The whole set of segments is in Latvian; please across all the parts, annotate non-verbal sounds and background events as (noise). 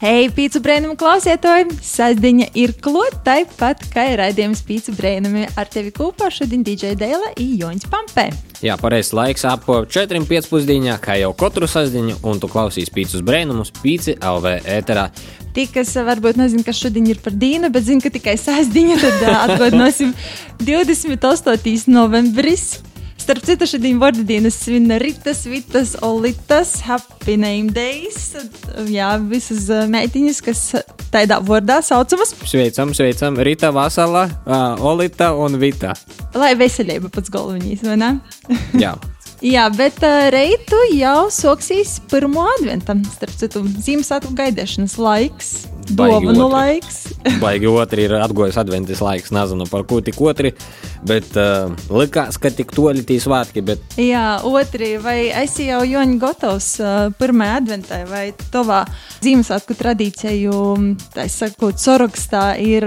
Hei, pīcis brēnumu klausītāji! Sasdiņa ir klota, tāpat kā ir raidījums pīcis brēnumi ar tevi kopā šodien DJ Dēla un Joņš Pampē. Jā, pareizs laiks ap 4,5 pusdienā, kā jau katru sasdiņu, un tu klausīs pīcis brēnumus pīci LV ēterā. Tie, kas varbūt nezina, kas šodien ir par dienu, bet zina, ka tikai sasdiņa, tad atgādināsim 28. (laughs) novembris. Starp citu, šodien vārdienas svin Ritas, Vitas, Olitas, Happy Name Days. Jā, visas meitiņas, kas tādā vārdā saucamas. Sveicam, sveicam, Rita, Vasala, uh, Olita un Vita. Lai veselība pats galvenais, vai ne? Jā. (laughs) Jā, bet uh, reitu jau soksīs pirmo adventam. Starp citu, Ziemassvētku gaidīšanas laiks. Dāvanu laiks. (laughs) Baigi otrs ir atgājis adventis laiks. Nezinu par ko tik otri, bet uh, likās, ka tik toļi tī svētki. Bet... Jā, otri, vai esi jau joņi gatavs uh, pirmajai adventai vai tavā Ziemassvētku tradīciju, tā sakot, sorakstā ir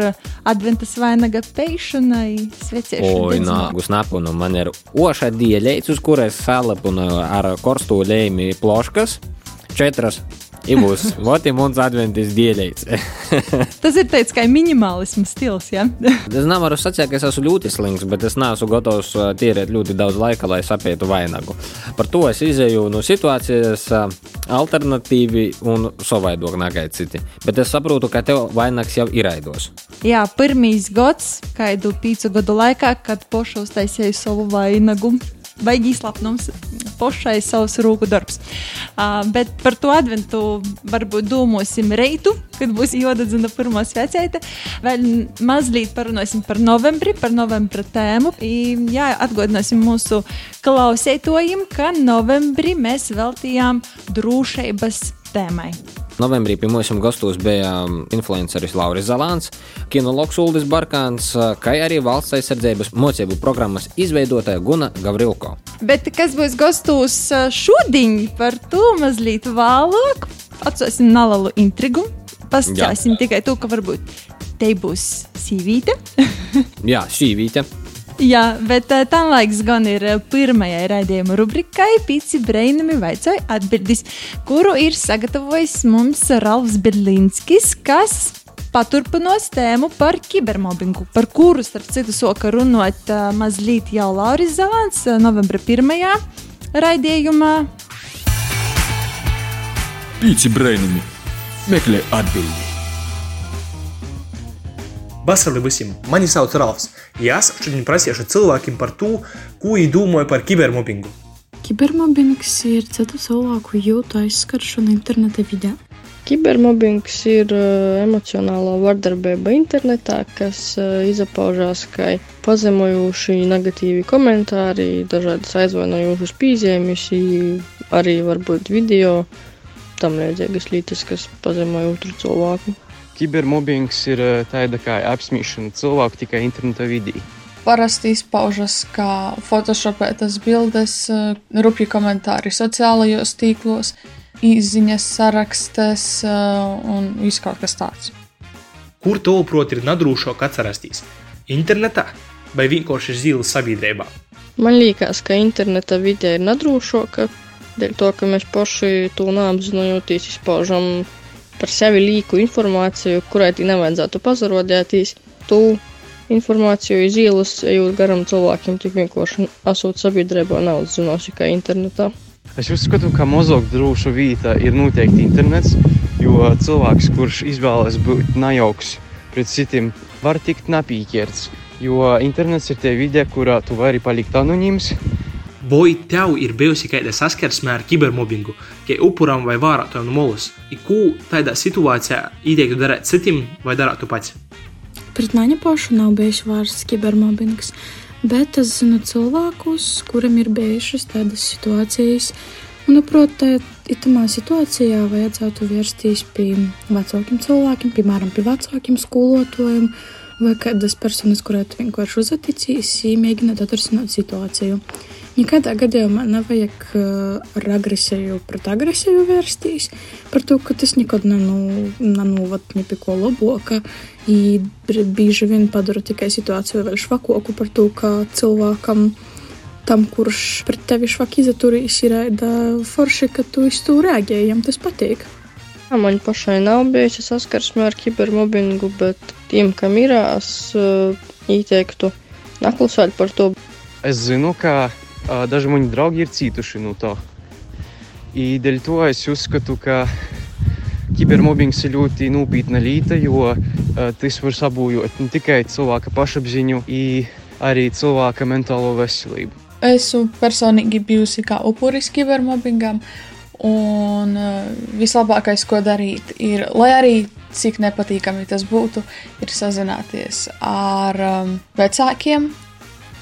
adventas vainaga peišanai, svecēšanai? Oi, nāgus napunu, man ir oša dieļeic, uz kuras salapunu ar korstu lēmi ploškas, četras I būs Voti mums adventis dieļeits. (laughs) Tas ir tāds kā minimālisms stils, ja? (laughs) es nevaru sacīt, ka es esmu ļoti slings, bet es neesmu gatavs tērēt ļoti daudz laika, lai sapietu vainagu. Par to es izēju no situācijas alternatīvi un savaidok nekā citi. Bet es saprotu, ka tev vainags jau ir aidos. Jā, pirmīs gads, kādu pīcu gadu laikā, kad pošu uztaisīju savu vainagu baigi izslapnums, pošai savs rūku darbs. Uh, bet par to adventu varbūt domāsim reitu, kad būs jodadzina pirmā svecēta. Vēl mazliet parunāsim par novembri, par novembra tēmu. I, jā, atgādināsim mūsu klausētojiem, ka novembrī mēs veltījām drošības tēmai. Novembrī pie mums gastos bija um, influenceris Lauris Zalants, kinologs Uldis Barkāns, uh, kā arī valsts aizsardzības mocību programmas izveidotāja Guna Gavrilko. Bet kas būs gastos uh, šodien, par to mazliet vēlāk. Atcerēsim nalalu intrigu. Pastāstīsim tikai to, ka varbūt te būs sīvīte. Jā, sīvīte. Jā, bet uh, tā laiks gan ir pirmajai raidījuma rubrikai Pīci Brainami vaicāja atbildis, kuru ir sagatavojis mums Ralfs Berlinskis, kas paturpinās tēmu par kibermobbingu, par kuru, starp citu, soka runāt uh, mazliet jau Lauris Zalants uh, novembra pirmajā raidījumā. Pīci Brainami meklē atbildi. Basali visiem! Mani sauc Ralfs. Es šodien prasīšu cilvēkiem par to, ko viņi domāja par kibermobbingu. Kibermobbings ir citu cilvēku jūtu aizskaršana interneta vidē. Kibermobbings ir uh, emocionālā vardarbība internetā, kas uh, izpaužās kā pazemojoši negatīvi komentāri, dažādas aizvainojošas piezīmes, arī varbūt video, tam līdzīgas lietas, kas pazemoja otru cilvēku. Kibermobbings ir eh, tāda kā apspiešana cilvēku tikai interneta vidī. Parasti izpaužas kā photoshopētas bildes, eh, rupji komentāri sociālajos tīklos, izziņas sarakstes eh, un viss kaut kas tāds. Kur toprot ir nadrūšāk atcerasties? Internetā vai vienkārši zīles sabiedrībā? Man liekas, ka interneta vide ir nadrūšāka, dēļ to, ka mēs paši to neapzinoties izpaužam par sevi līku informāciju, kurai tī nevajadzētu pazarodēties. Tu informāciju iz ielas, ejot garam cilvēkiem, tik vienkārši esot sabiedrībā nav zinoši kā internetā. Es uzskatu, ka mazāk droša vieta ir noteikti internets, jo cilvēks, kurš izvēlas būt najauks pret citiem, var tikt napīķerts. Jo internets ir tie vide, kurā tu vari palikt anonīms, Vai tev ir bijusi kāda saskarsme ar kibermobbingu, kā upuram vai vārātojam no molas? Ko tādā situācijā ieteiktu darīt citam vai darīt tu pats? Pret mani pašu nav bijis vārds kibermobbings, bet es zinu cilvēkus, kuriem ir bijušas tādas situācijas. Manuprāt, itamā situācijā vajadzētu vērsties pie vecākiem cilvēkiem, piemēram, pie vecākiem skolotājiem vai kādas personas, kurām vienkārši uzticīs, mēģināt atrisināt situāciju. Nekādā gadījumā nevajag uh, ar agresiju pret agresiju vērsties par to, ka tas nekad nenovad ne pie ko labāka. I bieži vien padara tikai situāciju vēl švakoku par to, ka cilvēkam tam, kurš pret tevi švaki izturīs, ir forši, ka tu uz to reaģēji, jam tas patīk. Man pašai nav bijusi saskarsme ar kibermobbingu, bet tiem, kam ir, es uh, ieteiktu naklusēt par to. Es zinu, ka daži mani draugi ir cietuši no tā. I dēļ to es uzskatu, ka kibermobbings ir ļoti nopietna lieta, jo tas var sabojāt ne tikai cilvēka pašapziņu, bet arī cilvēka mentālo veselību. Esmu personīgi bijusi kā upuris kibermobbingam, un vislabākais, ko darīt, ir, lai arī cik nepatīkami tas būtu, ir sazināties ar um, vecākiem.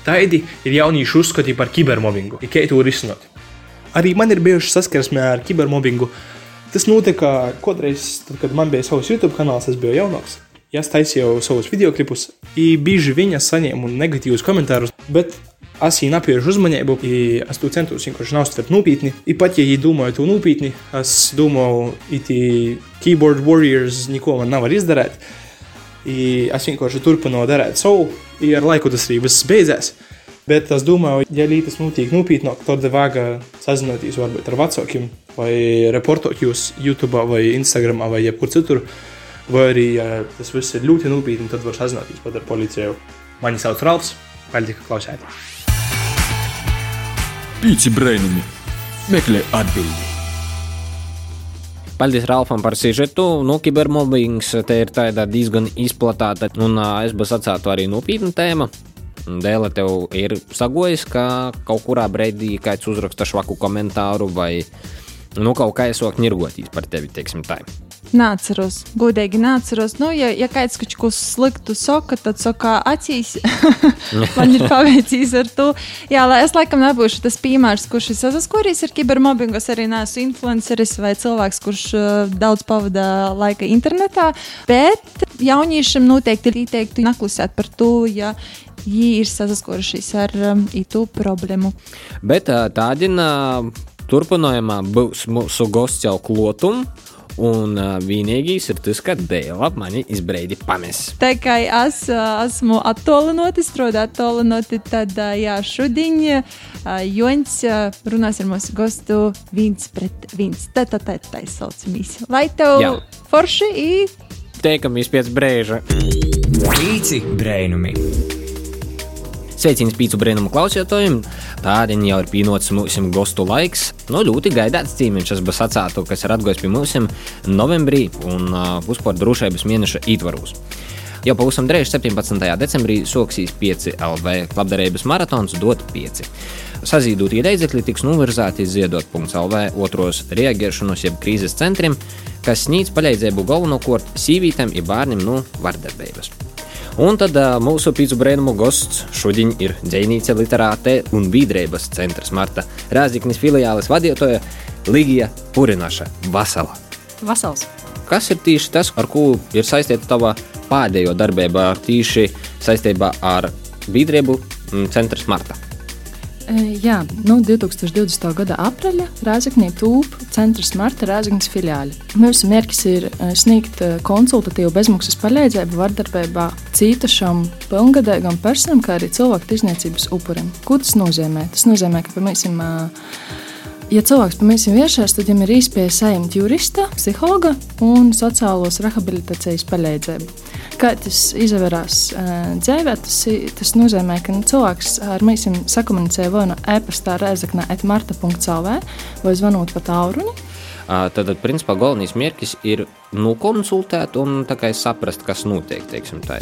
Taidi ir jauniešu uzskati par kibermobbingu, kā to risināt. Arī man ir bijuši saskarsme ar kibermobbingu. Tas notika kādreiz, kad man bija savs YouTube kanāls, es biju jaunāks. Ja es taisīju savus video klipus, bieži viņa saņēma negatīvus komentārus, bet es viņai apiešu uzmanību, es to centos vienkārši neuztvert nopietni. I pat ja viņi domāja to nopietni, es domāju, ka keyboard warriors neko man nevar izdarīt. I es vienkārši turpinu darīt savu, ja ar laiku tas arī viss beidzēs. Bet es domāju, ja lietas notiek nopietnāk, tad vajag sazināties varbūt ar vecākiem, vai reportot jūs YouTube vai Instagram vai jebkur citur. Vai arī, ja tas viss ir ļoti nopietni, tad var sazināties pat ar policiju. Mani sauc Ralfs, paldies, ka klausījāties. Pīci brainami meklē atbildi. Paldies Ralfam par sižetu. Nu, kibermobbings te ir diezgan izplatīta, un es būšu atsātu arī nopietna tēma. Dēlē tev ir sagojis, ka kaut kurā brīdī kāds uzraksta švaku komentāru vai nu, kaut kā esok nirgotīs par tevi, teiksim tā. Nāceros, godīgi nāceros. Nu, ja, ja kāds kaut ko sliktu saka, tad saka, acīs (laughs) man ir paveicis ar to. Jā, lai es laikam nebūšu tas piemērs, kurš ir saskarījis ar kibermobbingu. Es arī neesmu influenceris vai cilvēks, kurš uh, daudz pavada laika internetā. Bet jauniešiem noteikti ir ieteikti naklusēt par to, ja viņi ir saskarušies ar um, itu problēmu. Bet tādina turpinājumā būs mūsu gosts jau klotum. Un uh, vienīgais ir tas, ka dēlā mani izbraidi pames. Tā kā es uh, esmu attālināta, strādāju attālināti, tad uh, jā, šodien uh, Joņš uh, runās ar mūsu gostu viens pret viens. Tā tā tā tā saucamies. Lai tev jā. forši ir. Teikamies pēc brēža. Pīci brēnumi. Sveiciens pīcu brīnumu klausītājiem! Tādien jau ir pienācis mūsu gostu laiks. Nu, ļoti gaidāts cīņš, kas būs atsākts, kas ir atgājis pie mums novembrī un uh, uzpār drošības mēneša ietvaros. Jau pavisam drīz, 17. decembrī, soksīs 5 LV labdarības maratons DOT 5. Sazīdot iedeidzekļi tiks novirzēti ziedot.lv otros reaģēšanos jeb krīzes centriem, kas sniedz palīdzību galvenokārt sīvītēm un bērniem no vardarbības. Un tad mūsu pīzu brēnumu gosts šodien ir dzēnīca literāte un bīdrības centrs Marta Rāziknis filiāles vadītāja Ligija Purinaša Vasala. Vasals. Kas ir tieši tas, ar ko ir saistīta tava pēdējo darbība tieši saistībā ar bīdrību centrs Marta? Jā, nu, 2020. gada aprīļa Rāzaknī tūp centrs Marta Rāzaknis filiāli. Mūsu mērķis ir sniegt konsultatīvu bezmaksas palīdzību vardarbībā cītašam, pilngadīgam personam, kā arī cilvēku tirzniecības upurim. Ko tas nozīmē? Tas nozīmē, ka, piemēram, ja cilvēks ir vēršās, tad viņam ir iespēja saņemt jurista, psihologa un sociālos rehabilitācijas palīdzību. Kā tas izvērās uh, dzīvē, tas, tas nozīmē, ka nu, cilvēks ar mums sakomunicē vai no e-pastā reizeknē etmarta.cl vai zvanot pa tālruni. Tad, principā, galvenais mērķis ir nokonsultēt un saprast, kas notiek. Teiksim, tā,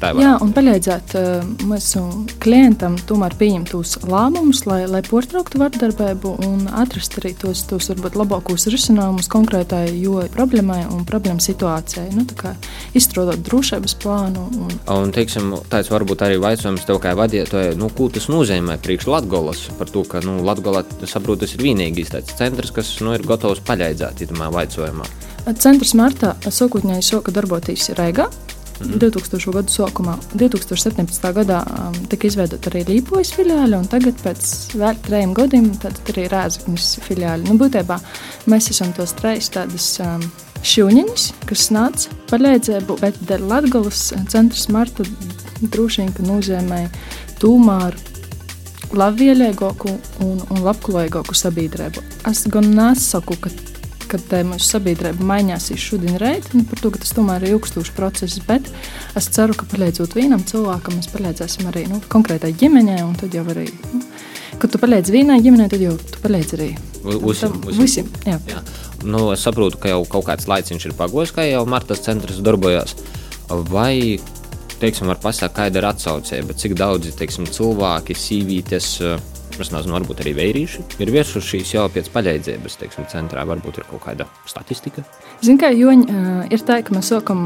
tā Jā, un palīdzēt uh, mūsu klientam tomēr pieņemt tos lēmumus, lai, lai portrauktu vardarbību un atrast arī tos, tos varbūt labākos risinājumus konkrētai problēmai un problēmu situācijai. Nu, izstrādāt drošības plānu. Un, un teiksim, tāds varbūt arī jautājums tev kā vadītājai, nu, ko tas nozīmē priekš Latgolas par to, ka nu, Latgolā saprot, tas ir vienīgais tāds centrs, kas nu, ir gatavs palīdzēt itamā vaicojumā? Centrs martā sākotnēji sāka darboties Reigā. Mm -hmm. 2000. gada sākumā, 2017. gadā um, tika izveidota arī Līpojas filiāle, un tagad, pēc vēl trījiem gadiem, arī Rēzaknis filiāle. Nu, būtībā mēs esam tos trīs tādas um, šūniņas, kas nāca palīdzēbu, bet dēļ Latgolas centrs Marta droši vien, ka nozīmē tūmāru labvēlīgāku un, un labklājīgāku sabiedrību. Es gan nesaku, ka, ka mūsu sabiedrība mainās šodien rīt, nu, par to, ka tas tomēr ir ilgstošs process, bet es ceru, ka palīdzot vienam cilvēkam, mēs palīdzēsim arī nu, konkrētai ģimenei, un tad jau arī, nu, kad tu palīdzi vienai ģimenei, tad jau tu palīdzi arī tam, visiem. Jā. Jā. Nu, es saprotu, ka jau kaut kāds laiciņš ir pagojis, kā jau Martas centrs darbojas. Vai teiksim, var pasakāt, kāda ir atsaucība, cik daudzi teiksim, cilvēki, sīvītes, es nezinu, varbūt arī vērīši, ir vērsušies jau pēc paļaidzības, teiksim, centrā. Varbūt ir kaut kāda statistika. Ziniet, kā Joņa, ir tā, ka mēs sākam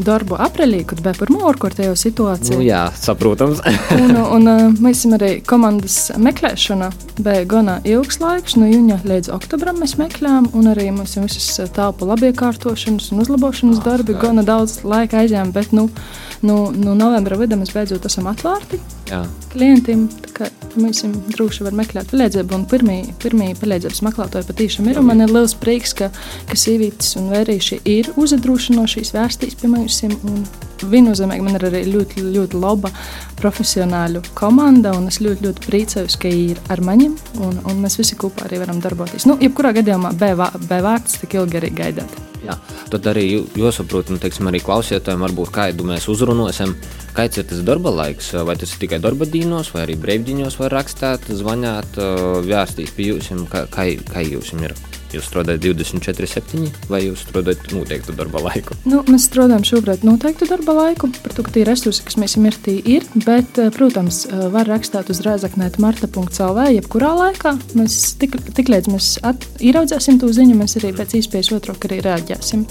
darbu aprīlī, kad bija pirmā ārkārtējā situācija. Nu, jā, saprotams. (laughs) un, (laughs) un mēs arī komandas meklēšana bija gana ilgs laiks, no jūņa līdz oktobram mēs meklējām, un arī mums visas telpu labiekārtošanas un uzlabošanas darbi gana daudz laika aizņēma, bet nu, nu, nu novembra vidū mēs beidzot esam atvērti Jā. klientiem. Mēs droši varam meklēt palīdzību, pirmie, palīdzības meklētāji patiešām ir. Man ir liels prieks, ka, ka sievietes un vērīši ir uzadrošinošīs, vērstīs pie mums. Viennozīmīgi man ir arī ļoti, ļoti laba profesionāla komanda, un es ļoti, ļoti priecājos, ka ir ar maniem, un, un mēs visi kopā arī varam darboties. Nu, jebkurā gadījumā B vārds tik ilgi arī gaidāt. Jā, tad arī jāsaprot, nu, teiksim, arī klausītājiem, varbūt kādu mēs uzrunāsim. Kāds ir tas darba laiks? Vai tas ir tikai darba dienos, vai arī brīvdienās, vai rakstīt, zvanīt, vērsties pie jums, kā, kā, kā jums ir? Jūs strādājat 24, 7 vai jūs strādājat noteiktu darba laiku? Nu, mēs strādājam šobrīd noteiktu darba laiku, par to, ka tie resursi, kas mēs esam ir. Bet, protams, var rakstīt uz rēzaknēt marta.cl. jebkurā laikā. Mēs tik, tik līdz mēs ieraudzēsim to ziņu, mēs arī pēc iespējas otrāk arī reaģēsim.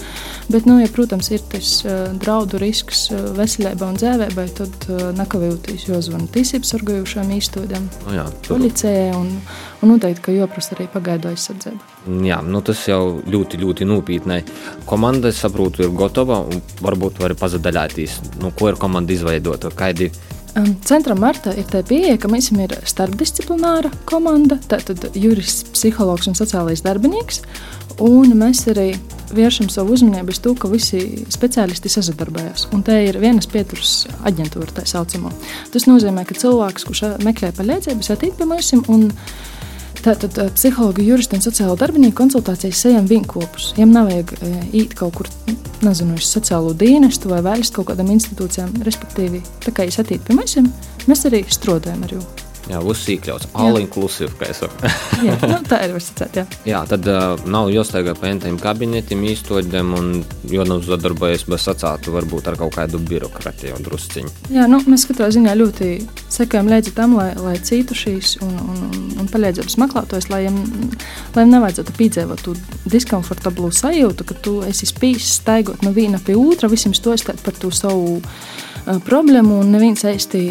Bet, nu, ja, protams, ir tas uh, draudu risks uh, veselībai un dzēvēbai, tad uh, nekavējoties jāzvan tiesības sargājušām īstodēm, Nu jā, policijai un, un noteikti, ka jāprasa arī pagaidu aizsardzība. Jā, nu tas jau ļoti, ļoti nopietni. Komanda, es saprotu, ir gatava. Varbūt var pazadaļāties, nu, ko ir komanda izveidota. Kādi Um, Centram Marta ir tā pieeja, ka mēs esam starpdisciplināra komanda, tātad jurists, psihologs un sociālais darbinieks. Un mēs arī vēršam savu uzmanību uz to, ka visi speciālisti sadarbojas. Un te ir vienas pieturas aģentūra, tā saucamā. Tas nozīmē, ka cilvēks, kurš meklē palīdzību, atīt pie mums un Tātad psihologi, juristi un sociālo darbinieku konsultācijas ejam vienopus. Viņam nav vajag iet kaut kur, nezinu, uz sociālo dienestu vai vērst kaut kādām institūcijām. Respektīvi, tā kā jūs atīt pie mums, mēs arī strādājam ar jums. Jā, viss iekļauts, all inclusive, kā es saku. (laughs) jā, nu, tā ir versicēt, jā. jā, tad uh, nav jāsteigā pa entiem kabinetiem, īstoģiem un jānozadarbojas bez sacātu varbūt ar kaut kādu birokrātiju drusciņu. Jā, nu, mēs katrā ziņā ļoti sekojam līdzi tam, lai, lai cītu šīs un, un, un, un palīdzības meklētājs, lai viņam nevajadzētu piedzīvot to diskomfortablu sajūtu, ka tu esi spījis staigot no viena pie otra, visiem stostāt par to savu uh, problēmu un neviens īsti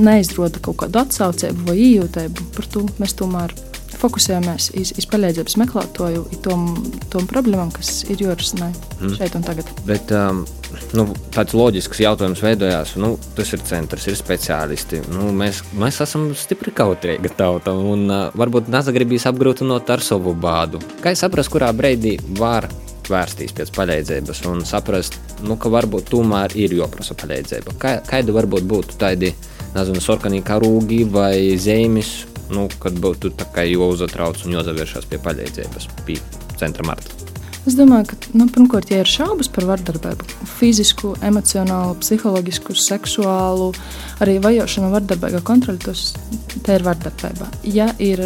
neizrāda kaut kādu atsaucību vai ījūtību. Par to mēs tomēr fokusējamies uz, palīdzības meklētāju, tom, tom problēmām, kas ir jārisina mm. šeit un tagad. Bet, um, nu, tāds loģisks jautājums veidojās. Nu, tas ir centrs, ir speciālisti. Nu, mēs, mēs esam stipri kautrīga tauta un uh, varbūt nesagribīs apgrūtinot ar savu bādu. Kā saprast, kurā brīdī var vērsties pēc palīdzības un saprast, nu, ka varbūt tomēr ir jāprasa palīdzība. Kā, kāda varbūt būtu tādi nezinu, sarkanī karūgi vai zīmes, nu, kad būtu tā kā jāuzatrauc un jāzavēršas pie palīdzības, pie centra marta. Es domāju, ka, nu, pirmkārt, ja ir šaubas par vardarbību, fizisku, emocionālu, psiholoģisku, seksuālu, arī vajošanu, vardarbīgu kontroli, tas ir vardarbība. Ja ir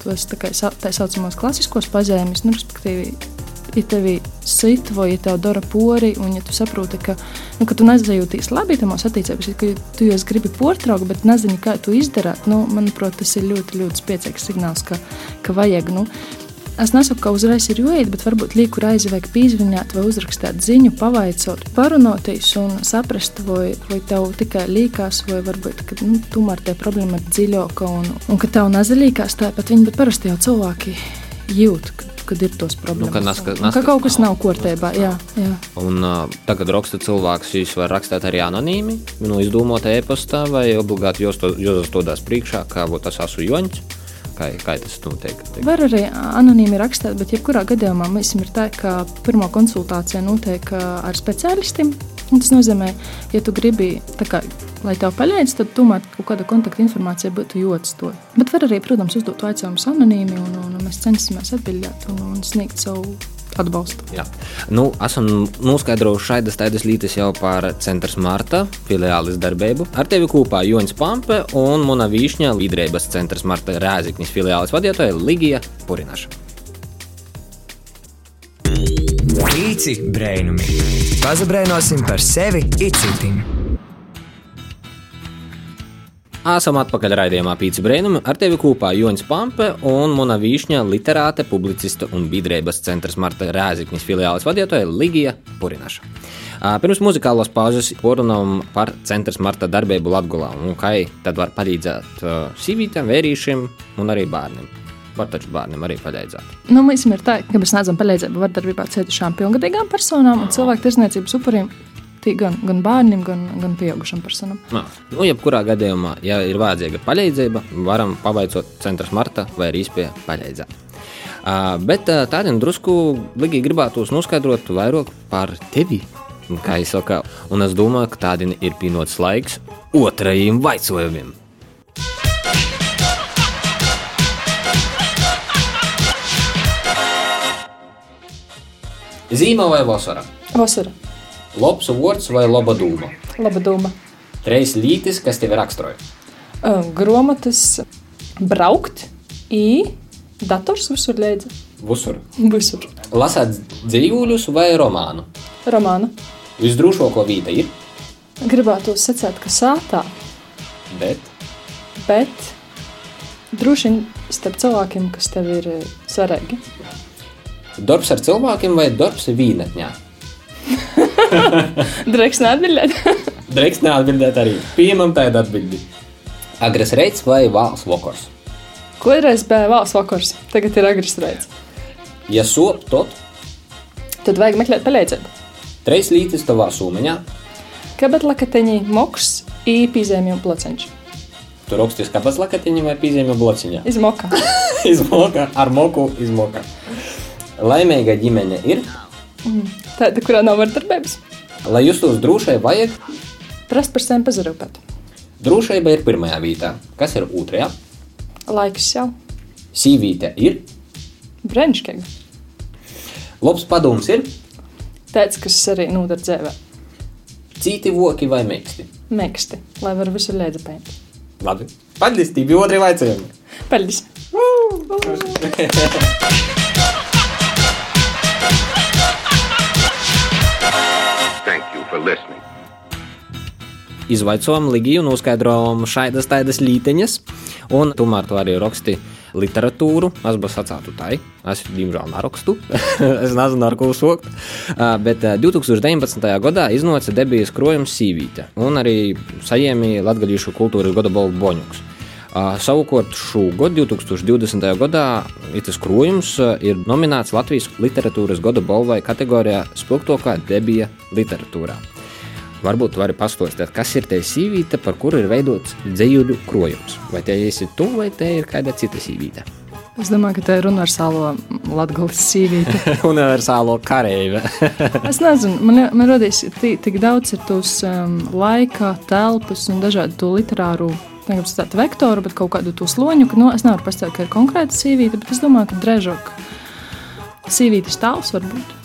tos tā, kā, tā saucamos klasiskos pazīmes, nu, respektīvi, ja tevi sit vai ja tev dara pori, un ja tu saproti, ka, nu, ka tu nezajūties labi tajos attiecībās, ka tu jau gribi portraukt, bet nezini, kā to izdarīt, nu, manuprāt, tas ir ļoti, ļoti spēcīgs signāls, ka, ka vajag. Nu, Es nesaku, ka uzreiz ir jāiet, bet varbūt līku reizi vajag pīzvināt vai uzrakstīt ziņu, pavaicot, parunāties un saprast, vai, vai tev tikai līkās, vai varbūt, ka nu, tomēr tā problēma ir dziļāka un, un ka tev nezalīkās tāpat viņi, bet parasti jau cilvēki jūt, ka kad ir tos problēmas. Nu, ka, naska, naska, ka kaut kas nav kārtībā. Jā, jā. Un, uh, tagad raksta cilvēks, jūs varat rakstīt arī anonīmi, no izdomota e-pastā, vai obligāti jūs to dās priekšā, kā tas esmu Joņš. Kā, kā tas notiek? Var arī anonīmi rakstīt, bet jebkurā gadījumā mēs ir tā, ka pirmā konsultācija notiek ar speciālistiem. Tas nozīmē, ja tu gribi, kā, lai tev palīdz, tad tomēr kaut kāda kontakta informācija būtu jāatstāj. Bet var arī, protams, uzdot jautājumus anonīmi, un, un mēs cenšamies atbildēt un, un sniegt savu atbalstu. Jā. Nu, esam noskaidrojuši šādas tādas lietas jau par Centra Marta filiālis darbību. Ar tevi kopā Joņš Pampe un Mona Vīšņa līderības Centra Marta Rēziknis filiālis vadītāja Ligija Purinaša. Pīci brainumi. Pazabrainosim par sevi itcitim. Esam atpakaļ raidījumā Pīcis Brēnuma ar tevi kopā Joņš Pampe un Mona Vīšņa, literāte, publicista un biedrības centra Marta Rēziknis filiālis vadītāja Ligija Purinaša. Pirms muzikālās pauzes porunām par centra Marta darbību Latgulā un kā tad var palīdzēt sīvītēm, vērīšiem un arī bērniem. Var taču bērnam arī palīdzēt. Nu, mēs ir tā, ka mēs sniedzam palīdzību vardarbībā cietušām pilngadīgām personām un cilvēku tirzniecības upuriem gan, gan bērniem, gan, gan pieaugušam personam. Nā, nu, jebkurā gadījumā, ja ir vajadzīga palīdzība, varam pavaicot centra Marta vai arī izpēja palīdzēt. Uh, bet uh, tādiem drusku Ligija gribētu noskaidrot vairāk par tevi. Kā jau saka, un es domāju, ka tādien ir pienots laiks otrajiem vaicojumiem. Zīme vai vasara? Vasara. Labs vārds vai laba doma? Laba doma. Treis lītis, kas tev raksturoja? Gromatas braukt, i dators visur leidza. Visur. Visur. Lasāt dzīvuļus vai romānu? Romānu. Visdrošāko vieta ir? Gribētu secēt, ka sātā. Bet? Bet droši vien starp cilvēkiem, kas tev ir svarīgi. Darbs ar cilvēkiem vai darbs vīnatņā? (laughs) Dreks neatbildēt. (laughs) Dreks neatbildēt arī. Pieņemam tādu atbildi. Agres reits vai vāls vakars? Kādreiz bija vāls vakars, tagad ir agres reits. Ja sop, tad? Tad vajag meklēt palīdzību. Treis lītis tavā sūmeņā. Kāpēc lakateņi moks i pīzēmju bloceņš? Tu rakstīsi, kāpēc lakateņi vai pīzēmju blociņā? Izmoka. (laughs) izmoka, ar moku izmoka. Laimīga ģimene ir? Mm. Tāda, kurā nav vardarbības. Lai justos drošai, vajag prast par sevi pazarūpēt. Drošība ir pirmajā vietā. Kas ir otrajā? Laiks jau. Sīvīte ir? Brīnišķīgi. Labs padoms ir? Tāds, kas arī nodara dzēvē. Citi voki vai mēksti? Mēksti, lai var visu lēdzu pēnt. Labi. Paldies, Tīvi, otri vaicājumi. Paldies. (laughs) Izvaicojām Ligiju, noskaidrojām šādas tādas līteņas, un tomēr tu arī raksti literatūru. Es biju sacītu tai, es diemžēl nerakstu, (laughs) es nezinu, ar ko sokt. Bet 2019. gadā iznāca debijas krojums Sīvīte, un arī saņēma Latvijas kultūras gada balvu Boņuks. Savukārt šogad, 2020. gadā, tas krojums ir nominēts Latvijas literatūras gada balvai kategorijā Spilgtākā debija literatūrā. Varbūt tu vari pastāstīt, kas ir tā sīvīte, par kuru ir veidots dzīslu krojums. Vai te esi tu, vai te ir kāda cita sīvīte? Es domāju, ka tā ir universālo latgāles sīvīte. (laughs) universālo kareive. (laughs) es nezinu, man, man radīs tik daudz ir tos um, laika, telpas un dažādu literāru negribu tādu vektoru, bet kaut kādu to sloņu, ka nu, es nevaru pastāstīt, ka ir konkrēta sīvīte, bet es domāju, ka drēžāk sīvītes tāls var būt.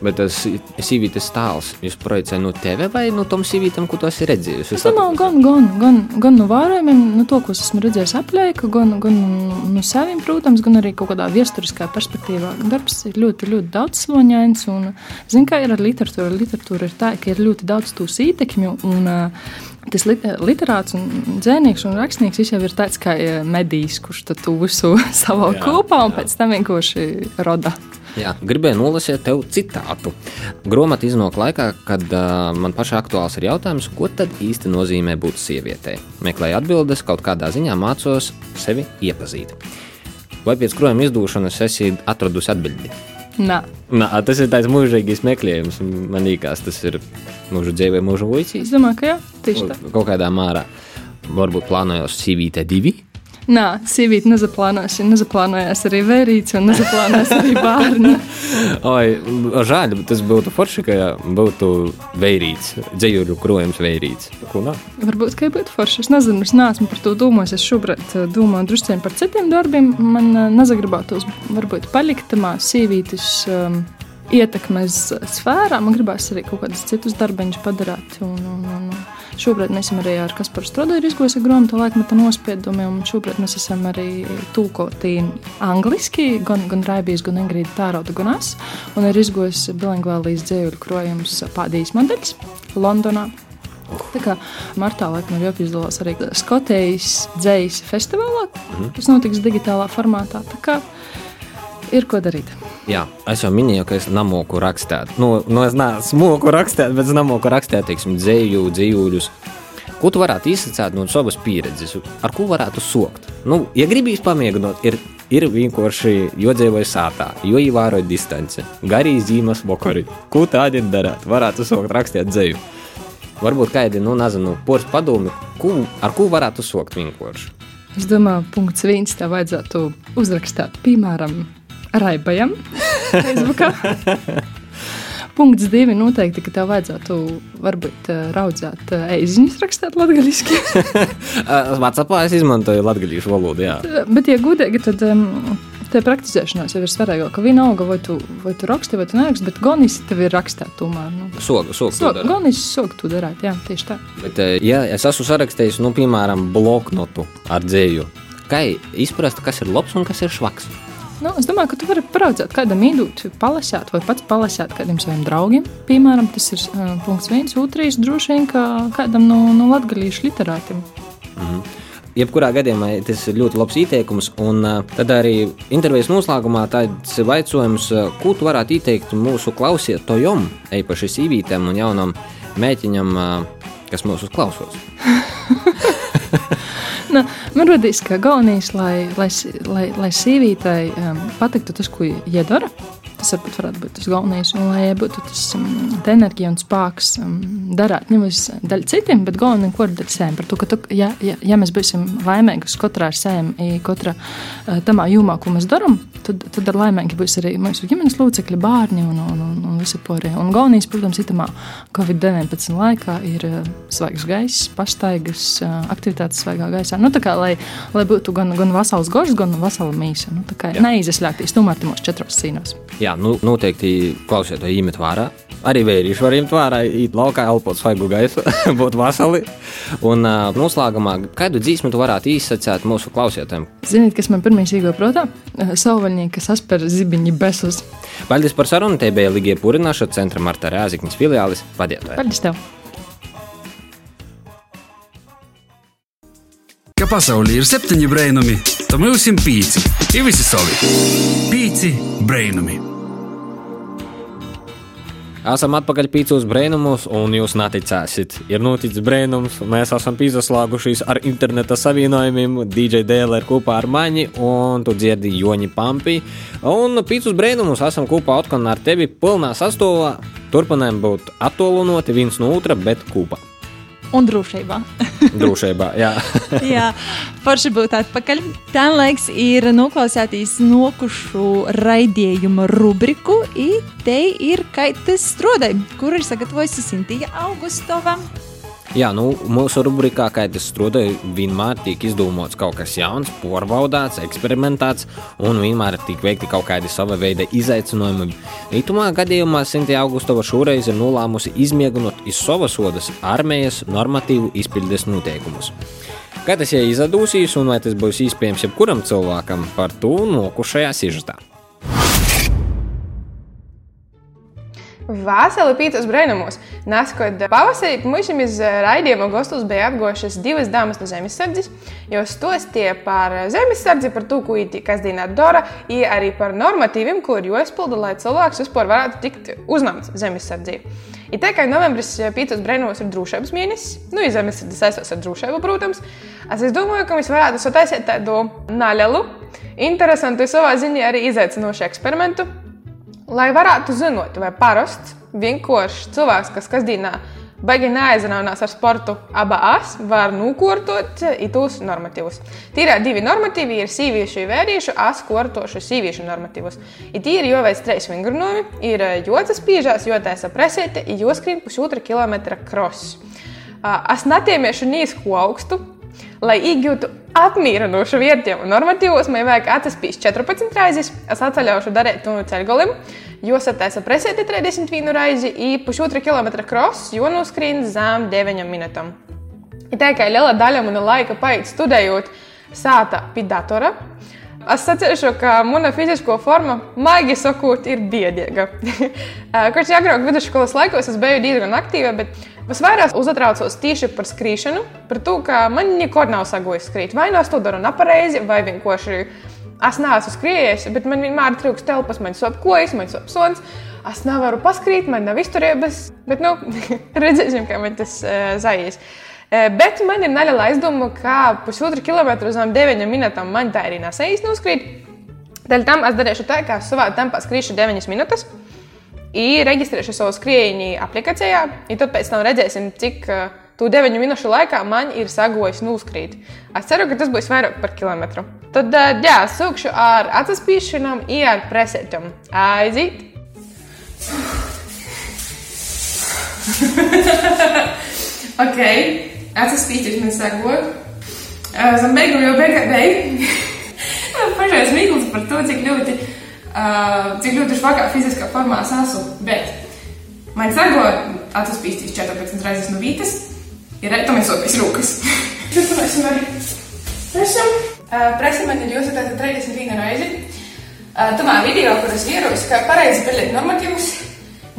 Bet tas sīvītes tēls jūs projicējat no tevis vai no tam sīvītam, ko tu esi redzējis? Es domāju, gan, gan, gan, gan no vērojumiem, no to, ko esmu redzējis aplēka, gan, gan no saviem, protams, gan arī kaut kādā viesturiskā perspektīvā. Darbs ir ļoti, ļoti daudzsloņains, un zinu, kā ir ar literatūru. Literatūra ir tā, ka ir ļoti daudz tūs ītekņu, un uh, tas literāts un dzēnieks un rakstnieks jau ir tāds kā medijs, kurš to visu (laughs) savā kopā un pēc tam vienkārši roda. Jā, gribēju nolasīt tev citātu. Grāmatā iznāk laikā, kad uh, man pašai aktuāls ir jautājums, ko tad īsti nozīmē būt sievietei. Meklēju atbildes, kaut kādā ziņā mācos sevi iepazīt. Vai pēc krājuma izdūšanas esi atradusi atbildi? Nā. Nā, tas ir tāds mūžīgais meklējums. Man liekas, tas ir mūža dzīve, mūža uicīs. Es domāju, ka jā, tieši tā. Kaut kādā mērā. Varbūt plānojos sīvītē divi. Nē, sīvīte nezaplānojas. Arī vērīts un nezaplānojās arī bērni. (laughs) Oi, žēl, bet tas būtu forši, ka būtu vērīts, dzējuļu krojums vērīts. Ko nā? Varbūt, ka būtu forši. Es nezinu, es neesmu par to domājis. Es šobrīd eh, domāju drusciņ par citiem darbiem. Man eh, nezagribētos varbūt palikt tamā sīvītes. Um, Ietekmes sfērā man gribās arī kaut kādus citus darbiņus padarīt. Un, un, un, Šobrīd mēs esam arī ar Kasparu Stroderu izgojusi grāmatu laikmeta nospiedumiem, un šobrīd mēs esam arī tūkoti angliski, gan, gan Raibijas, gan Ingrīda Tārauda, gan es, un ir izgojusi bilingvālijas dzējuļu krojums Pādijas modeļs Londonā. Tā kā martā laikam ir jāpiedalās arī Skotijas dzējas festivālā, kas notiks digitālā formātā. Tā kā ir ko darīt. Jā, es jau minēju, ka es nemoku rakstīt. Nu, nu es neesmu rakstīt, bet es nemoku rakstīt, teiksim, dzēju, dzīvuļus. Ko tu varētu izsacīt no savas pieredzes? Ar ko varētu sokt? Nu, ja gribīs pamēģināt, ir, ir vienkārši jodzīvoja sātā, jo ievēroja distanci. Garīgi zīmes vakari. Ko tādi darāt? Varētu sokt rakstīt dzēju. Varbūt kādi, nu, nezinu, poras padomi, ko, ar ko varētu sokt vienkārši. Es domāju, punkts viens tev vajadzētu uzrakstīt, piemēram, Raibajam, Facebookā. Punkts divi noteikti, ka tev vajadzētu varbūt eh, raudzēt eh, eiziņas rakstīt latgaļiski. (laughs) Vācijā es izmantoju latgaļīšu valodu, jā. Bet, ja gudīgi, tad um, te praktizēšanās jau ir svarīgāk, ka vienalga, vai tu, vai tu raksti, vai tu neraksti, bet gonis tev ir rakstīt tomēr. Nu. Soga, soga. Soga, gonis soga tu darāt, jā, tieši tā. Bet, eh, ja es esmu sarakstījis, nu, piemēram, bloknotu ar dzēju, kā izprast, kas ir labs un kas ir švaks? Nu, es domāju, ka tu vari paraudzēt, kādam īdūt, palasīt, vai pats palasīt kādam saviem draugiem. Piemēram, tas ir uh, punkts viens, otrs, droši vien kā kādam no, no latgalīšu literātiem. Mm -hmm. Jebkurā gadījumā tas ir ļoti labs ieteikums, un uh, tad arī intervijas noslēgumā tāds jautājums, uh, ko tu varētu ieteikt mūsu klausītājiem, īpaši sīvītēm un jaunam mēķiņam, uh, kas mūsu klausos. (laughs) nu, man radīs, ka galvenais, lai, lai, lai, lai sīvītai um, patiktu tas, ko iedara. Tas varbūt varētu būt tas galvenais, un lai būtu tas um, enerģija un spēks um, darīt nevis daļai citiem, bet galvenais, ko darīt sēm. Par to, ka, tu, ja, ja, ja mēs būsim laimīgi katrā sēm, katrā uh, tamā jomā, ko mēs darām, tad, tad ar laimīgi būs arī mūsu ģimenes locekļi, bērni un, un, un, un visi pārējie. Un galvenais, protams, ir tamā Covid-19 laikā ir uh, svaigs gaiss, pastaigas, uh, aktivitātes svaigā gaisā. Nu, kā, lai, lai būtu gan, gan vasals gošs, gan vasala mīsa. Nu, neizslēgties tomēr tajos četros cīnos. Jā, nu, noteikti klausiet, vai iemet vērā. Arī vērīši var iemet vērā, īt laukā, elpot svaigu gaisu, (laughs) būt vasali. Un uh, noslēgumā, kādu dzīsmu tu varētu izsacēt mūsu klausītājiem? Ziniet, kas man pirmie īgo protā? Sauvaļnieki, kas asper zibiņi besus. Paldies par sarunu, te bija Ligija Purināša centra Marta Rēzikņas filiālis vadītāja. Paldies tev! Ka pasaulē ir septiņi brainami, tad mums ir pieci. Ir visi savi. Pieci brainami. Esam atpakaļ pīcos brēnumus, un jūs neticēsiet. Ir noticis brēnums, mēs esam pīzaslāgušies ar interneta savienojumiem, DJ Dēlē ir kopā ar mani, un tu dzirdi Joņi Pampi. Un pīcos brēnumus esam kopā atkal ar tevi pilnā sastāvā. Turpinājām būt attālināti viens no otra, bet kopā. Un drošībā. (laughs) drošībā, jā. (laughs) jā, forši būt atpakaļ. Tā laiks ir noklausēties nokušu raidījumu rubriku, te ir kaitas strodai, kur ir sagatavojusi Sintīja Augustova. Jā, nu, mūsu rubrikā, kā tas strādāja, vienmēr tiek izdomāts kaut kas jauns, porbaudāts, eksperimentēts, un vienmēr tiek veikti kaut kādi sava veida izaicinājumi. Rītumā gadījumā Sintīna Augustova šoreiz ir nolēmusi izmēģināt iz savas sodas armijas normatīvu izpildes noteikumus. Kā tas jau izdosies, un vai tas būs iespējams jebkuram cilvēkam, par to nokušajā sižetā. Vasarī pīcis brēnumos. Nāskot pavasarī, mūžam iz raidījuma gastos bija apgošas divas dāmas no zemesardzes. Jo stostīja par zemesardzi, par to, ko viņi kasdienā dara, un arī par normatīviem, ko ir jāizpilda, lai cilvēks vispār varētu tikt uzņemts zemesardzī. Ir tā kā novembris pīcis brēnumos ir drošības mēnesis, nu, ja zemesardze saistās ar drošību, protams. Es domāju, ka mēs varētu sataisīt tādu nelielu, interesantu, savā ziņā arī izaicinošu eksperimentu lai varētu zināt, vai parasts vienkārši cilvēks, kas kasdienā Baigi neaizrunās ar sportu. Abas var nokārtot tos normatīvus. Tīrā divi normatīvi ir sieviešu un vēriešu, es kortošu sieviešu normatīvus. I tie ir jāveic trīs vingrinājumi, ir jotas piežās, jotaisa presēte, joskrīt pusotra kilometra kross. Es netiemiešu nīsku augstu, lai iegūtu apmierinošu vērtību. Normatīvos man vajag atspīst 14 reizes, es atceļaušu darīt to ceļgolim. Jūs attaisa presēti 31 reizi, un pusotra kilometra kross, jo noskrien zem 9 minūtēm. Ir tā kā liela daļa mana laika paiet studējot sāta pie datora. Es saprotu, ka mana fiziskā forma, maigi sakot, ir biedīga. (laughs) Kurš agrāk vidusskolas laikos es biju diezgan aktīva, bet visvairāk uztraucos tieši par skrīšanu, par to, ka man nekad nav sagojis skrīt. Vai nu es to daru nepareizi, vai vienkārši Es neesmu skrējējis, bet man vienmēr trūkst telpas, man sop kojas, man sop sons. Es nevaru paskrīt, man nav izturības, bet nu, (laughs) redzēsim, kā man tas uh, zaies. Uh, bet man ir neliela aizdoma, ka pusotru kilometru zem 9 minūtēm man tā arī nesējas noskrīt. Dēļ tam es darīšu tā, ka savā tempā skrīšu 9 minūtes. I reģistrēšu savu skrējienu aplikācijā, un tad pēc tam redzēsim, cik tu 9 minūšu laikā man ir sagojis noskrīt. Es ceru, ka tas būs vairāk par kilometru. Tad, jā, sūkšu ar atspīšanām, i ar presētām. Aiziet! (laughs) ok, atspīties man sagod. Zem beigām jau beigā beig. (laughs) Pašais mīkls par to, cik ļoti, uh, cik ļoti švakā fiziskā formā es esmu. Bet man sagod atspīsties 14 reizes no vītas, ir retomēsot pēc rūkas. (laughs) Tas mēs arī esam. Uh, Presa man ir jāsaka 31 reizi. Uh, Tomēr video, kuras ierodas, ka pareizi pildīt normatīvus,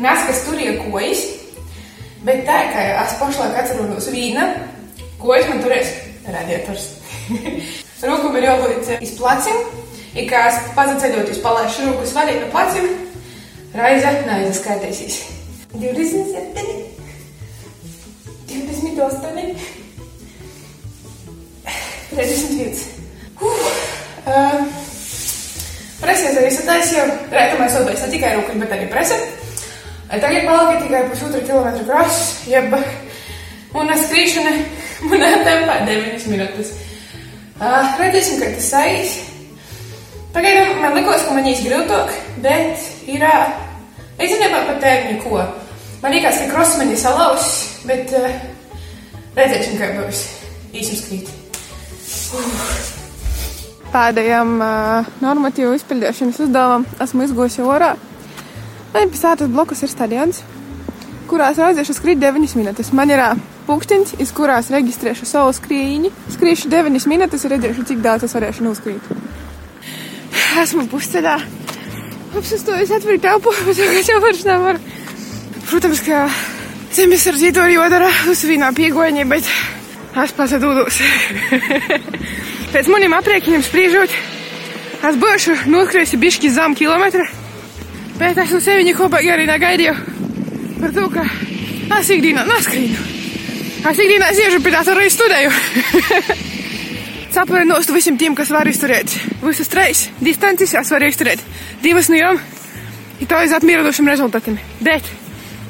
nes, kas tur ir kojas. Bet tā, ka es pašlaik atceros vīna, kojas man turēs radiators. (laughs) Rūkum ir jābūt iz placim, ir kā es pazaceļot, jūs palaišu rūku svarīt no placim, raiza naiza skaitīsīs. 27, 28, 31. Uh, Presies arī sataisīja, rētamais atbeigs ne tikai rūkļi, bet arī prese. Tagad palika tikai pusotra kilometra krasts, jeb un skrīšana manā (laughs) tempā 9 minūtes. Uh, redzēsim, kā tas aiz. Pagaidām man likās, ka man īsti grūtāk, bet ir, es nezinu par tēmu neko. Man liekas, ka ir salauzis, bet uh, redzēsim, kā būs īsim skrīt. Uh pēdējam uh, normatīvu izpildīšanas uzdevumam esmu izgūsi orā. Pilsētas blokus ir stadions, kurā es aiziešu skriet 9 minūtes. Man ir pūkstiņš, iz kurās reģistrēšu savu skrīņu. Skriešu 9 minūtes un redzēšu, cik daudz es varēšu noskrīt. Esmu pusceļā. Apsastojos atvērt telpu, bet tagad jau vairs nevaru. Protams, ka zemesardzīto ir jodara uz vienā piegoņa, bet es pats atdūdos. Pēc maniem aprēķiniem spriežot, es būšu noskrējusi bišķi zem kilometra, bet es no sevi neko arī negaidīju par to, ka es ikdienā neskrīnu. Es ikdienā sēžu pie tā arī studēju. Saprotu nost visiem tiem, kas var izturēt visas trīs distances, es varu izturēt divas no jām, ir to aiz apmierinošiem rezultātiem. Bet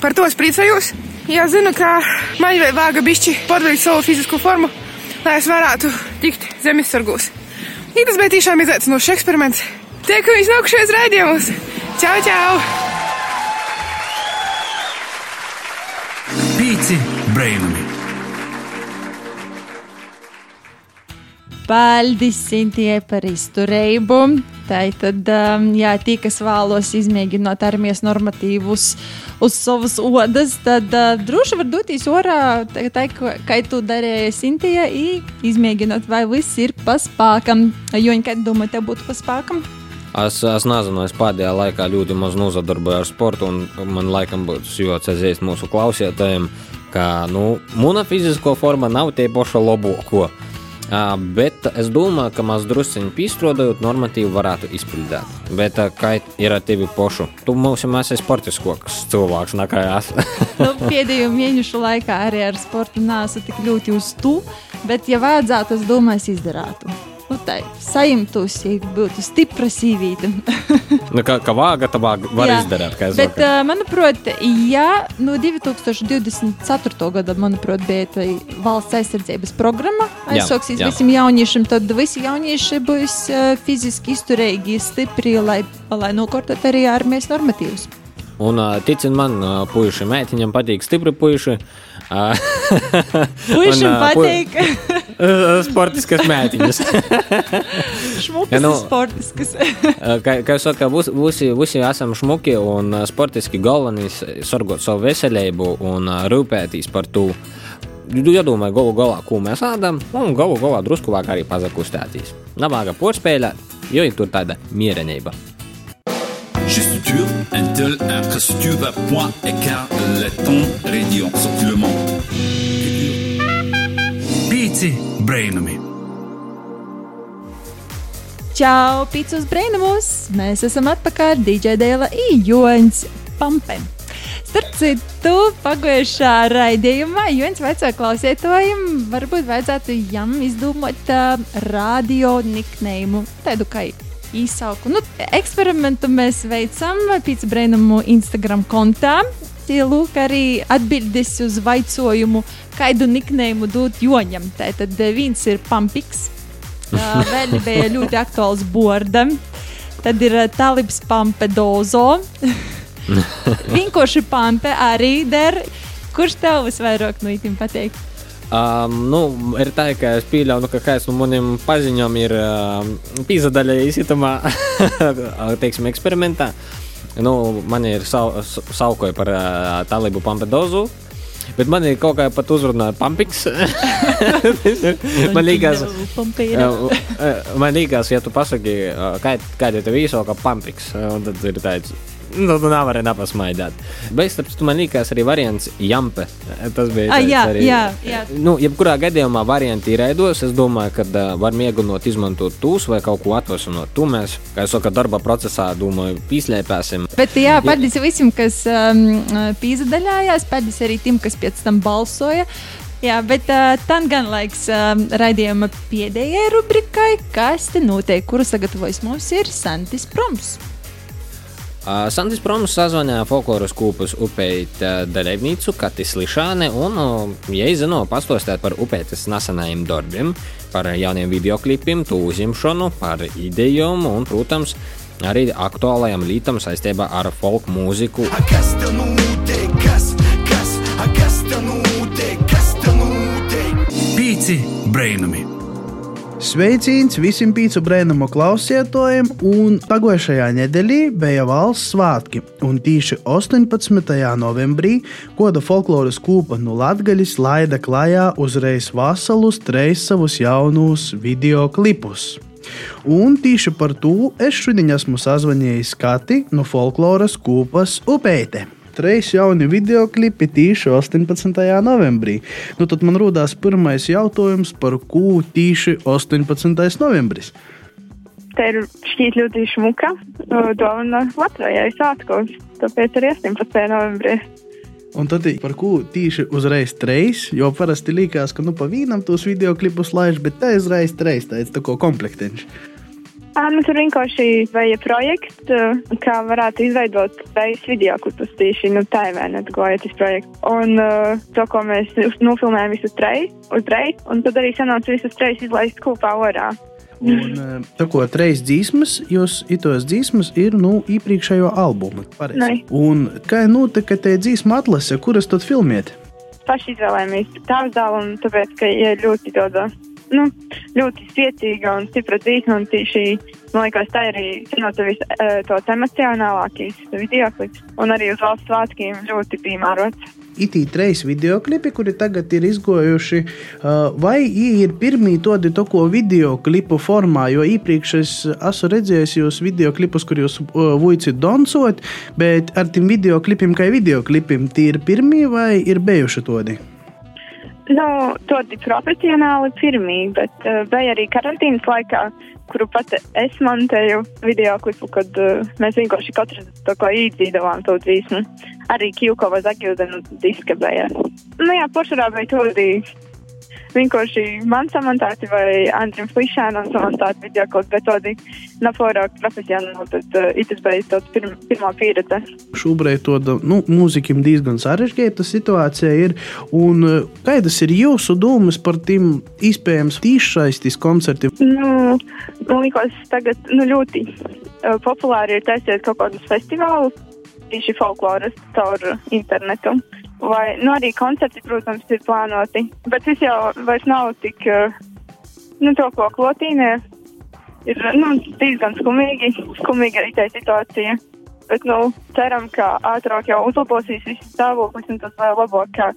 par to es priecājos. Ja zinu, ka man vajag bišķi podveikt savu fizisko formu, lai es varētu tikt zemesargos. Ir tas bija tiešām izaicinošs eksperiments. Tiekamies nākamajos raidījumos! Čau, čau! Pīci brainami! Paldies, Sintijai, par izturību. Tā tad, um, jā, tie, kas vēlos izmēģināt armijas normatīvus uz savas odas, tad uh, droši var doties orā, tā, kā tu darīji Sintija, izmēģināt, vai viss ir paspākam. Joņa, kad domā, tev būtu paspākam? Es, es nezinu, es pēdējā laikā ļoti maz nozadarbojos ar sportu, un man laikam būtu jāatcerās mūsu klausītājiem, ka nu, mana fizisko forma nav tie paša labāko. Bet es domāju, ka mēs druskuļi pīstrādājot, normatīvi varētu izpildīt. Bet kā ir ar tevi pošu? Tu mums esi sportiskoks cilvēks, nekā es. (laughs) nu, pēdējo mēnešu laikā arī ar sportu nesu tik ļoti uz tu, bet, ja vajadzētu, es domāju, es izdarātu. Nu, tā sajumtos, ja būtu stipra sīvīta. (laughs) Nu, kā, kā vāga, tā vāga var Jā, izdarīt. Bet, uh, manuprāt, ja no 2024. gada, manuprāt, bija valsts aizsardzības programma, jā. visiem jauniešiem, tad visi jaunieši būs uh, fiziski izturīgi, stipri, lai, lai nokārtot arī armijas normatīvus. Un, ā, ticin man, puiši, meitiņam patīk stipri puiši. (laughs) Puišiem patīk. (laughs) Sportiskas meitiņas. (laughs) Šmukas Ja, nu- sportiskas. Kā, kā jau saka, visi, visi, esam šmuki un sportiski galvenais sargot savu veselību un rūpēties par to. Iedomājieties, galu galā, ko mēs ēdam, un galu galā drusku vāk arī pazakustēties. Labāk porspēlēt, jo ir tur tāda mierenība. Gestuture, Intel, infrastructure, point, écart, letton, radio, sortilement. Pīci brainami. Čau, pīcis brīnumos! Mēs esam atpakaļ DJ Dēla Ijons Pampe. Starp citu, pagājušā raidījumā Jons vecā klausītājiem varbūt vajadzētu jām izdomāt uh, radio niknējumu, tādu kā īsāku. Nu, eksperimentu mēs veicam pīcis brīnumu Instagram kontā. Lūk arī atbildes uz vaicojumu, kādu niknējumu dot Joņam. Tātad eh, viens ir Pampiks. Uh, (laughs) vēl bija ļoti aktuāls borda. Tad ir uh, Talibs Pampedozo. (laughs) Vienkārši pampe arī der. Kurš tev visvairāk no itim patīk? Um, nu, ir tā, ka es pieļauju, ka kāds no maniem paziņām ir um, pīzadaļējis itamā, teiksim, eksperimentā. Nu, man ir sau, saukoja par uh, talibu pampedozu, bet man ir kaut kā pat uzrunāja pampiks. man liekas, uh, uh, man liekas, ja tu pasaki, uh, kā, kāda ir tev īsāka pampiks, uh, tad ir tāds. Nu, tu nevari nepasmaidāt. Bet, starp citu, man liekas, arī variants Jampe. Tas bija. Ah, tāds jā, arī, jā, jā. Nu, jebkurā gadījumā varianti ir ēdos. Es domāju, ka uh, var mēģināt izmantot tūs vai kaut ko atvasinot. Tu mēs, kā jau saka, darba procesā, domāju, pīslēpēsim. Bet, jā, paldies visiem, kas um, pīzdaļājās, paldies arī tiem, kas pēc tam balsoja. Jā, bet uh, tam gan laiks um, raidījuma pēdējai rubrikai, kas te notiek, kuru sagatavojis mums ir Santis Proms. Uh, Santis Proms sazvanīja folkloras kūpus upeit uh, dalībnīcu Katis Lišāne un, uh, zinu, pastostēt par upeitas nesenajiem darbiem, par jauniem videoklipiem, to uzņemšanu, par idejām un, protams, arī aktuālajām lītām saistībā ar folk mūziku. Pīci brainami. Sveiciens visiem pīcu brēnumu klausītājiem, un pagājušajā nedēļā bija valsts svētki. Un tieši 18. novembrī koda folkloras kūpa no Latvijas laida klajā uzreiz vasalus treis savus jaunus video klipus. Un tieši par to es šodien esmu sazvanījis Kati no folkloras kūpas Upeite. Treis jauni video klipi tieši 18. novembrī. Nu, tad man rodās pirmais jautājums, par ko tieši 18. novembris. Tā ir šķiet ļoti šmuka dāvana Latvijai svētkos, tāpēc arī 18. novembrī. Un tad par ko tieši uzreiz treis, jo parasti likās, ka nu pa vienam tos video klipus laiž, bet tā uzreiz treis, tā ir tā kā komplektiņš. Ā, nu, tur vienkārši bija projekts, kā varētu izveidot reizes video klipus tieši nu, tā ne, gāja tas projekts. Un uh, to, ko mēs nofilmējām visus treis, uzreiz, un tad arī sanāca visus treis izlaist kopā orā. Un tā kā treis dzīsmas, jūs itos dzīsmas ir nu iepriekšējo albumu. Un kā notika tie dzīsma atlase, kuras tad filmiet? Paši izvēlējāmies dēlu, un tāpēc, ka ir ļoti tāda, nu, ļoti spēcīga un stipra dzīsma, un tieši, man liekas, tā ir arī zinot visu uh, tos emocionālākīs video klips, un arī uz valsts svētkiem ļoti piemērots. Itī trīs video klipi, kuri tagad ir izgojuši, uh, vai ir pirmie tādi to, ko video klipu formā, jo iepriekš es esmu redzējis jūs video klipus, kur jūs uh, vuici doncot, bet ar tiem video klipiem, kā video klipiem, tie ir pirmie vai ir bijuši tādi? Nu, tādi profesionāli pirmie, bet uh, bija arī karantīnas laikā, kuru pat es montēju video klipu, kad uh, mēs vienkārši katrs to kā īdzīdavām to dzīsmu. Arī Kjūkova Zagildena diska bija. Nu jā, poršarā bija tādi vienkārši man samontāti vai Andrim Flišēnam samontāti video kaut bet tādi naforāk profesionāli, tad uh, itas beidz tāds pirm, pirmā pieredze. Šobrīd to nu, mūzikim diezgan sarežģīta situācija ir. Un, uh, kādas ir jūsu domas par tiem iespējams tīšsaistis koncertiem? Nu, man liekas, tagad nu, ļoti uh, populāri ir taisīt kaut kādus festivālus, tieši folkloras caur internetu. Vai, nu, arī koncerti, protams, ir plānoti, bet tas jau vairs nav tik, uh, nu, to, ko klotīnē. Ir nu, diezgan skumīgi, skumīga arī tā situācija. Bet, nu, ceram, ka ātrāk jau uzlabosies viss stāvoklis, un tas vēl labāk, ka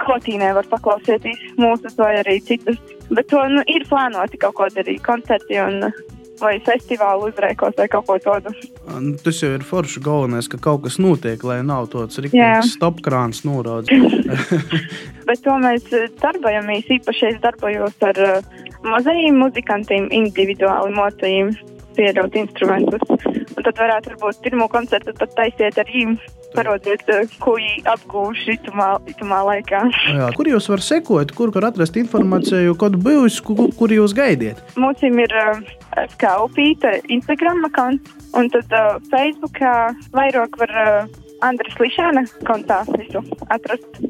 klotīnē var paklausīties mūsu vai arī citus. Bet to nu, ir plānoti kaut kādi arī koncerti un vai festivālu uzrēkos vai kaut ko tādu. Nu, Tas jau ir forši galvenais, ka kaut kas notiek, lai nav tāds rīktīgs stopkrāns norādes. (laughs) Bet to mēs eh, darbojamies. Īpaši es darbojos ar uh, mazajiem muzikantiem, individuāli mocējiem, pierādot instrumentus. Un tad varētu varbūt pirmo koncertu pat taisiet ar viņiem, parodiet, uh, ko viņi apgūši itumā, itumā laikā. Jā, kur jūs varat sekot, kur var atrast informāciju, kad bijis, kur, kur jūs gaidiet? Mums ir uh, skaupīta Instagram konts, un tad uh, Facebookā vairāk var uh, Andris Lišāna kontā visu atrast.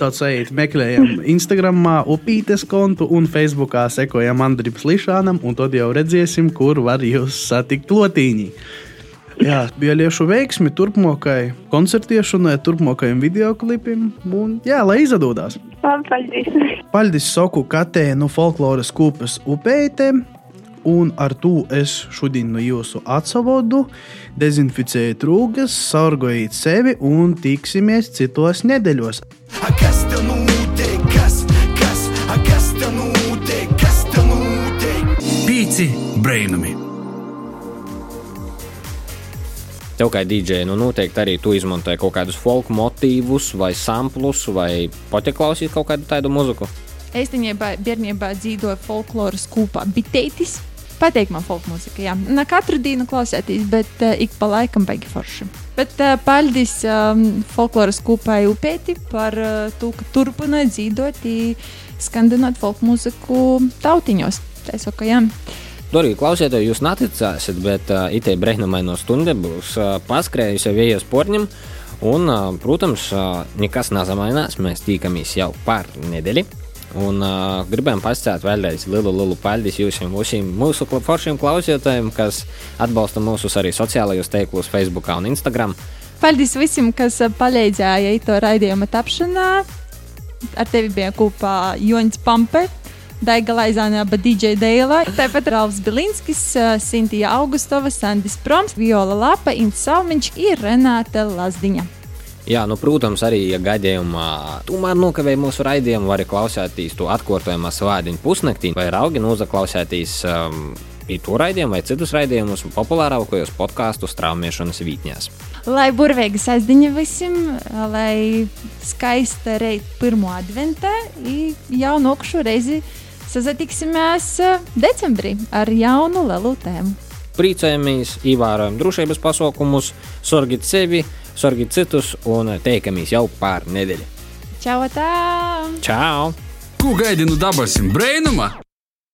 Tāds ejiet, meklējam Instagram, upītes kontu un Facebookā sekojam Andriem Slišanam, un tad jau redzēsim, kur var jūs satikt lotīņī. Jā, bija liešu veiksmi turpmākajai koncertiešanai, turpmākajiem videoklipiem. Un, jā, lai izdodas! Paldies! Paldies Soku Katē no folkloras kūpes upeite. Un ar to es šodien no jūsu atsavodu dezinficēju rūgas, sargojiet sevi un tiksimies citos nedēļos. Kas te notiek? Kas, kas, kas te notiek? Kas te notiek? Pīci brainami. Tev kā dīdžai, nu noteikti arī tu izmantoji kaut kādus folk motīvus, vai samplus, vai pati klausīt kaut kādu tādu muziku. Īstenībā bērnībā dzīvoja folkloras kūpā bitētis. Pateikt man folk mūzika, jā. Ne katru dienu klausēties, bet uh, ik pa laikam baigi forši. Bet uh, paldies um, folkloras kūpai upēti par uh, to, ka turpina dzīvot, skandinot folk mūziku tautiņos. Tā es saku, jā. Dārgie klausītāji, jūs neticēsiet, bet uh, itē brīnumaino stunda būs uh, paskrējusi jau ielas porņam. Un, uh, protams, uh, nekas nezamainās. Mēs tīkamies jau par nedēļu. Un uh, gribējām pastāstīt vēlreiz lielu, lielu paldies jūsim, visiem mūsu foršiem klausītājiem, kas atbalsta mūsu arī sociālajos tīklos, Facebook un Instagram. Paldies visiem, kas palīdzēja to raidījuma tapšanā. Ar tevi bija kopā Joņš Pampe, Daiga Laizānā, DJ Deila, tāpat Ralfs Bilinskis, Sintija Augustova, Sandis Proms, Viola Lapa, Ints Salmiņš un Renāte Lazdiņa. Jā, nu, protams, arī, ja gadījumā tomēr nokavēja mūsu raidījumu, var arī klausēties to atkārtojumā svādiņu pusnaktī, vai raugi nozaklausēties um, to raidījumu vai citus raidījumus populārākajos podkāstu straumēšanas vītņās. Lai burvīgi sasdiņa visiem, lai skaista reit pirmo adventā, un jau nokšu reizi sazatiksimies uh, decembrī ar jaunu lielu tēmu. Priecājamies, ievērojam drošības pasaukumus, sorgiet sevi, sorgiet citus un teikamies jau pār nedēļu. Čau! Tā! Čau! Ko gaidi no dabasim brainuma?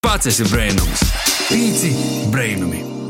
Pats esi brainums. Pīci brainumi.